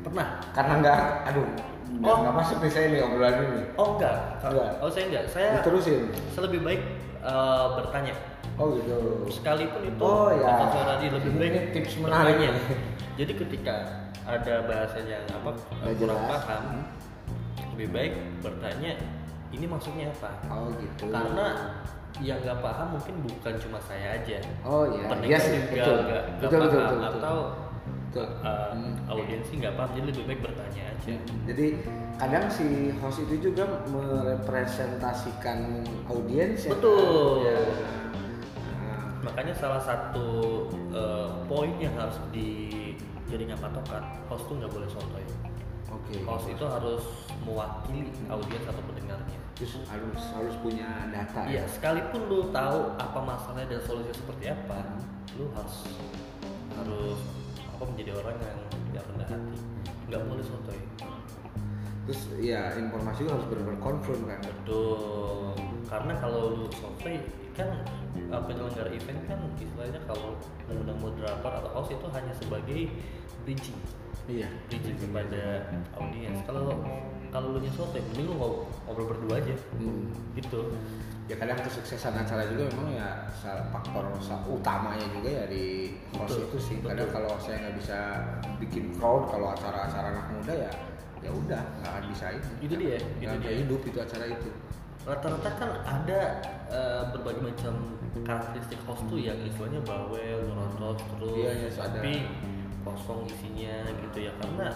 Pernah. Karena nggak aduh nggak Oh. nggak masuk nih saya nih obrolan ini. Oh enggak Enggak. oh saya enggak saya diterusin. saya lebih baik uh, bertanya oh gitu sekalipun itu Oh, ya. dia lebih Ini baik tips menarik bertanya. nih. jadi ketika ada bahasa yang apa Nggak kurang jelas. paham lebih baik bertanya ini maksudnya apa oh gitu karena yang nggak paham mungkin bukan cuma saya aja oh iya pendengar iya sih juga betul nggak betul, paham betul betul betul atau Betul. uh, Hmm. audiensi nggak paham jadi lebih baik bertanya aja Jadi kadang si host itu juga merepresentasikan audiens ya. Betul. Ya. Makanya salah satu uh, poin yang harus dijadikan patokan host tuh nggak boleh sotoy Oke. host itu harus mewakili audiens atau pendengarnya Terus harus harus punya data. Iya, sekalipun lu tahu apa masalahnya dan solusinya seperti apa, lu harus harus apa menjadi orang yang yang rendah hati. nggak boleh sotoy terus ya informasi harus benar-benar confirm kan betul karena kalau lu sotoy kan uh, penyelenggara event kan istilahnya kalau mengundang moderator atau host itu hanya sebagai bridging. Iya. Bridging kepada audiens. Kalau kalau lu nya sotoy mending lu ngob- ngobrol berdua aja. Hmm. gitu. Ya kadang kesuksesan acara juga memang ya salah faktor utamanya juga ya di host Betul, itu sih. Betul. kadang kalau saya nggak bisa bikin crowd kalau acara-acara anak muda ya ya udah nggak akan bisa itu Itu dia, nggak itu dia. hidup itu acara itu rata-rata kan ada eh, berbagai macam karakteristik host tuh yang istilahnya bawel, ngerontos terus, Iya, iya, ada. tapi kosong isinya gitu ya karena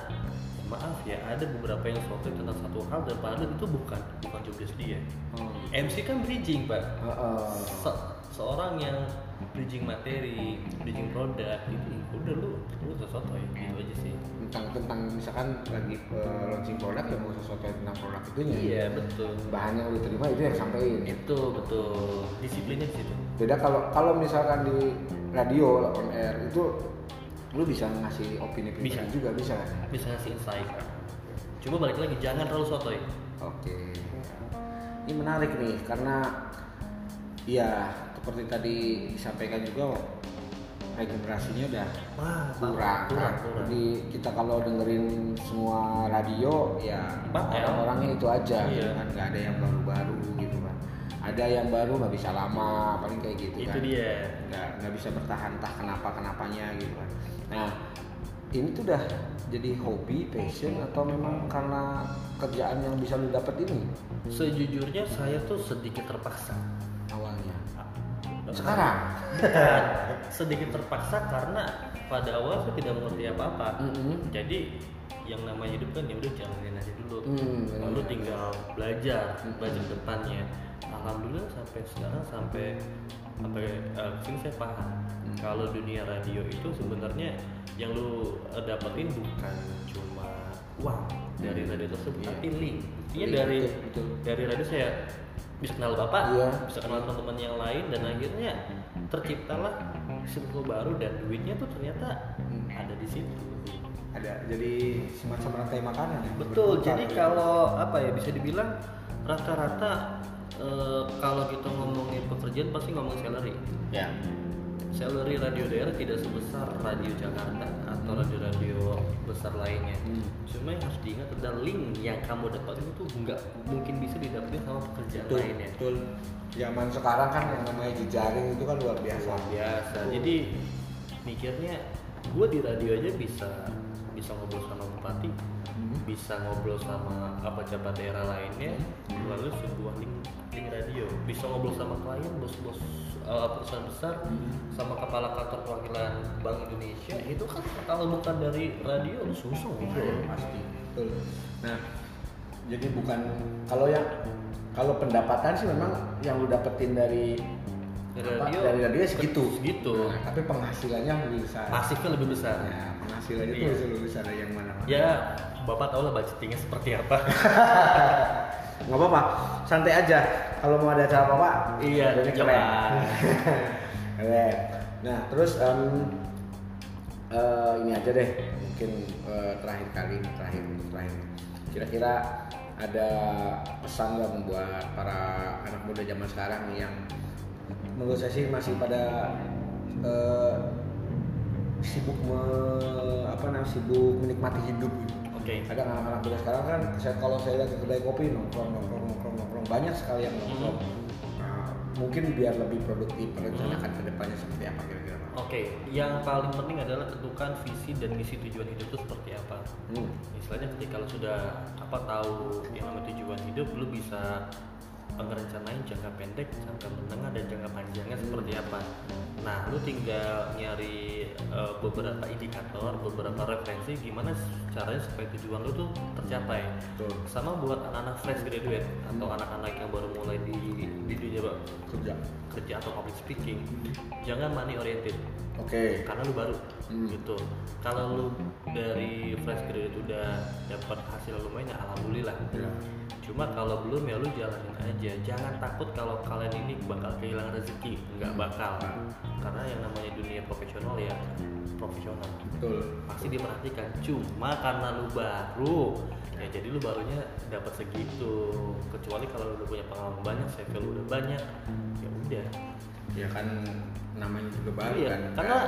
maaf ya ada beberapa yang sotoy tentang satu hal dan padahal itu bukan bukan job desk dia. oh. MC kan bridging pak, Heeh. Se- seorang yang bridging materi, bridging produk gitu, udah lu lu sesuatu ya gitu aja sih. tentang tentang misalkan lagi eh, launching produk ya mau sesuatu tentang produk itunya Iya betul. bahan yang udah terima itu yang sampein Itu betul disiplinnya di situ. beda kalau kalau misalkan di radio on air itu lu bisa ngasih opini pribadi Bisa. juga bisa bisa ngasih insight cuma balik lagi jangan terlalu sotoy Oke. Ini menarik nih karena ya seperti tadi disampaikan juga regenerasinya udah wah kurang. kurang kurang Jadi kita kalau dengerin semua radio ya ya. orang-orangnya itu aja Iya. gitu kan nggak ada yang baru-baru gitu kan. Ada yang baru nggak bisa lama paling kayak gitu itu kan. dia Nggak nggak bisa bertahan entah kenapa kenapanya gitu kan. Nah ini tuh udah jadi hobi, passion atau memang karena kerjaan yang bisa lu dapet ini sejujurnya saya tuh sedikit terpaksa. Sekarang. *laughs* Sedikit terpaksa karena pada awal saya tidak mengerti apa-apa Mm-mm. jadi yang namanya hidup kan ya udah jalanin aja dulu Hmm, lalu tinggal belajar Hmm. belajar depannya alhamdulillah sampai sekarang sampai sampai eh, sini saya paham Hmm. kalau dunia radio itu sebenarnya yang lu eh, dapetin bukan cuma uang dari radio tersebut Iya. tapi link Link, dari betul, betul. dari radio saya bisa kenal bapak Iya. bisa kenal teman-teman yang lain dan akhirnya terciptalah circle baru dan duitnya tuh ternyata Hmm. ada di situ Ada jadi semacam rantai makanan ya. Betul, berputar jadi gitu. kalau apa ya bisa dibilang rata-rata eh, kalau kita ngomongin pekerjaan pasti ngomong salary. ya. Salary radio daerah tidak sebesar radio Jakarta atau radio-radio besar lainnya. Hmm. Cuma yang harus diingat adalah link yang kamu dapatin itu nggak mungkin bisa didapetin sama pekerjaan Betul, lainnya. betul. Zaman sekarang kan yang namanya jejaring itu kan luar biasa. Luar biasa. Jadi mikirnya gue di radio aja bisa bisa ngobrol sama bupati, Hmm. bisa ngobrol sama apa jabat daerah lainnya melalui sebuah link link radio bisa ngobrol sama klien bos-bos uh, perusahaan besar sama kepala kantor perwakilan Bank Indonesia itu kan kalau bukan dari radio susah ngobrol pasti. Betul. Nah, jadi bukan kalau yang kalau pendapatan sih memang yang lu dapetin dari dari apa, radio dari radio segitu. segitu Nah, tapi penghasilannya lebih besar. pasifnya lebih besar Nah, penghasilannya Iya. itu lebih besar dari yang mana mana. ya bapak tau lah budgetingnya seperti apa *laughs* nggak apa-apa. Santai aja. Kalau mau ada acara apa Iya, coba. keren. *laughs* Keren. nah terus em, eh, ini aja deh. Mungkin eh, terakhir kali terakhir terakhir. Kira-kira ada pesan nggak membuat para anak muda zaman sekarang yang menurut saya sih masih pada eh, sibuk me, apa namanya sibuk menikmati hidup gitu oke ada anak-anak muda sekarang kan saya kalau saya lihat ke kedai kopi nongkrong nongkrong nongkrong nongkrong banyak sekali yang nongkrong Nah, mungkin biar lebih produktif merencanakan ke depannya seperti apa kira-kira? Oke, yang paling penting adalah tentukan visi dan misi tujuan hidup itu seperti apa. Hmm. Istilahnya ketika lo sudah apa tahu yang namanya tujuan hidup, lo bisa ngerencanain jangka pendek, jangka menengah dan jangka panjangnya seperti apa. Nah, lo tinggal nyari eh, beberapa indikator, beberapa referensi gimana caranya supaya tujuan lo tuh tercapai. Betul. Sama buat anak-anak fresh graduate atau anak-anak yang baru mulai di di dunia kerja kerja atau public speaking jangan money oriented Oke. karena lu baru Hmm. gitu kalau lu dari fresh graduate udah dapat hasil lumayan ya alhamdulillah Ya. cuma kalau belum ya lu jalanin aja jangan takut kalau kalian ini bakal kehilangan rezeki nggak bakal karena yang namanya dunia profesional ya profesional. Betul. pasti diperhatikan. Cuma karena lu baru ya jadi lu barunya dapat segitu. Kecuali kalau lu udah punya pengalaman banyak CV lu udah banyak ya udah. Ya kan namanya juga baru iya kan. karena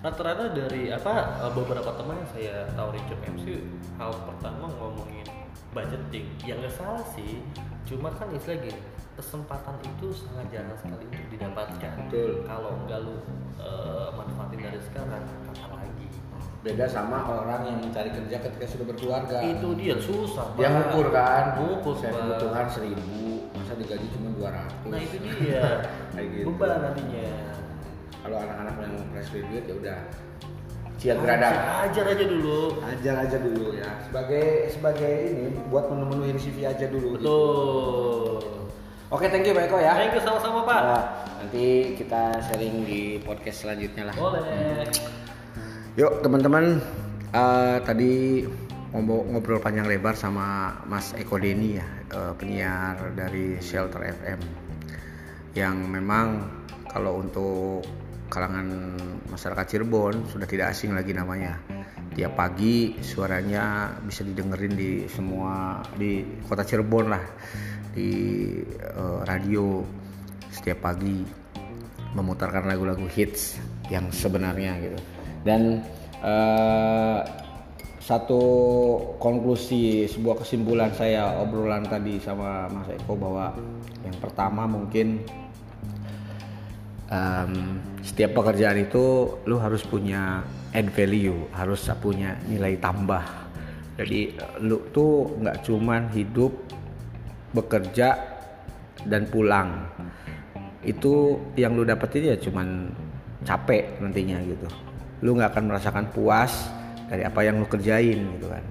rata-rata dari apa eh, beberapa teman yang saya tawarin job MC hal pertama ngomongin budgeting. Yang nggak salah sih cuma kan istilah gini kesempatan itu sangat jarang sekali untuk didapatkan. Betul. kalau nggak lu manfaatin dari sekarang kapan lagi beda sama orang yang mencari kerja ketika sudah berkeluarga. itu dia susah Dia ngukur kan, ngukur saya kebutuhan seribu, masa digaji cuma 200 nah itu *laughs* dia Kayak gitu. beban nantinya Kalau anak-anak yang fresh graduate ya udah siap gradang. ajar aja dulu Ajar aja dulu ya. Sebagai sebagai ini buat menu-menuin CV aja dulu. gitu. Oke, thank you Pak Eko ya. thank you sama-sama pak Nah, nanti kita sharing di podcast selanjutnya lah. boleh Yuk teman-teman, eh, tadi ngobrol, ngobrol panjang lebar sama Mas Eko Deni ya, eh, penyiar dari Shelter FM, yang memang kalau untuk kalangan masyarakat Cirebon sudah tidak asing lagi namanya. Tiap pagi suaranya bisa didengerin di semua di kota Cirebon lah, di eh, radio setiap pagi memutarkan lagu-lagu hits yang sebenarnya gitu. Dan eh, satu konklusi sebuah kesimpulan saya obrolan tadi sama Mas Eko bahwa yang pertama mungkin em, setiap pekerjaan itu lu harus punya add value harus punya nilai tambah. Jadi lu tuh nggak cuman hidup bekerja dan pulang. Itu yang lu dapetin ya cuman capek nantinya gitu. Lu nggak akan merasakan puas dari apa yang lu kerjain gitu kan.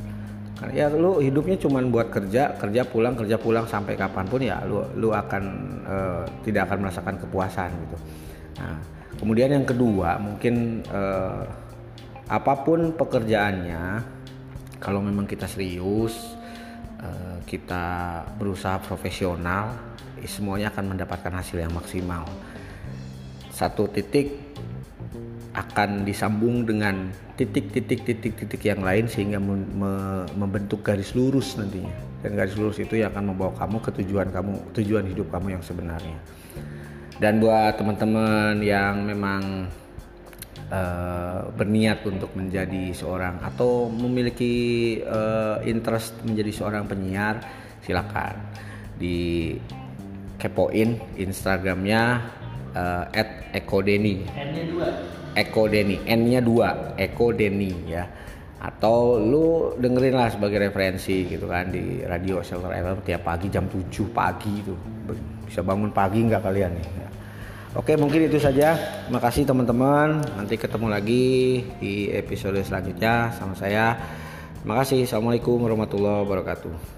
Karena ya lu hidupnya cuman buat kerja kerja pulang kerja pulang sampai kapan pun ya lu lu akan eh, tidak akan merasakan kepuasan gitu. Nah kemudian yang kedua mungkin eh, apa pun pekerjaannya kalau memang kita serius eh, kita berusaha profesional eh, semuanya akan mendapatkan hasil yang maksimal. Satu titik akan disambung dengan titik-titik-titik-titik yang lain sehingga mem- me- membentuk garis lurus nantinya. Dan garis lurus itu yang akan membawa kamu ke tujuan kamu tujuan hidup kamu yang sebenarnya. Dan buat teman-teman yang memang eh, berniat untuk menjadi seorang atau memiliki eh, interest menjadi seorang penyiar silakan di kepoin instagramnya eh, @ekodeni N-nya dua Eko Deni, N-nya dua, Eko Deni ya. Atau lu dengerin lah sebagai referensi gitu kan di radio Shelter FM tiap pagi jam 7 pagi itu. Bisa bangun pagi nggak kalian nih? Ya. Oke mungkin itu saja. Makasih teman-teman. Nanti ketemu lagi di episode selanjutnya sama saya. Makasih. Assalamualaikum warahmatullahi wabarakatuh.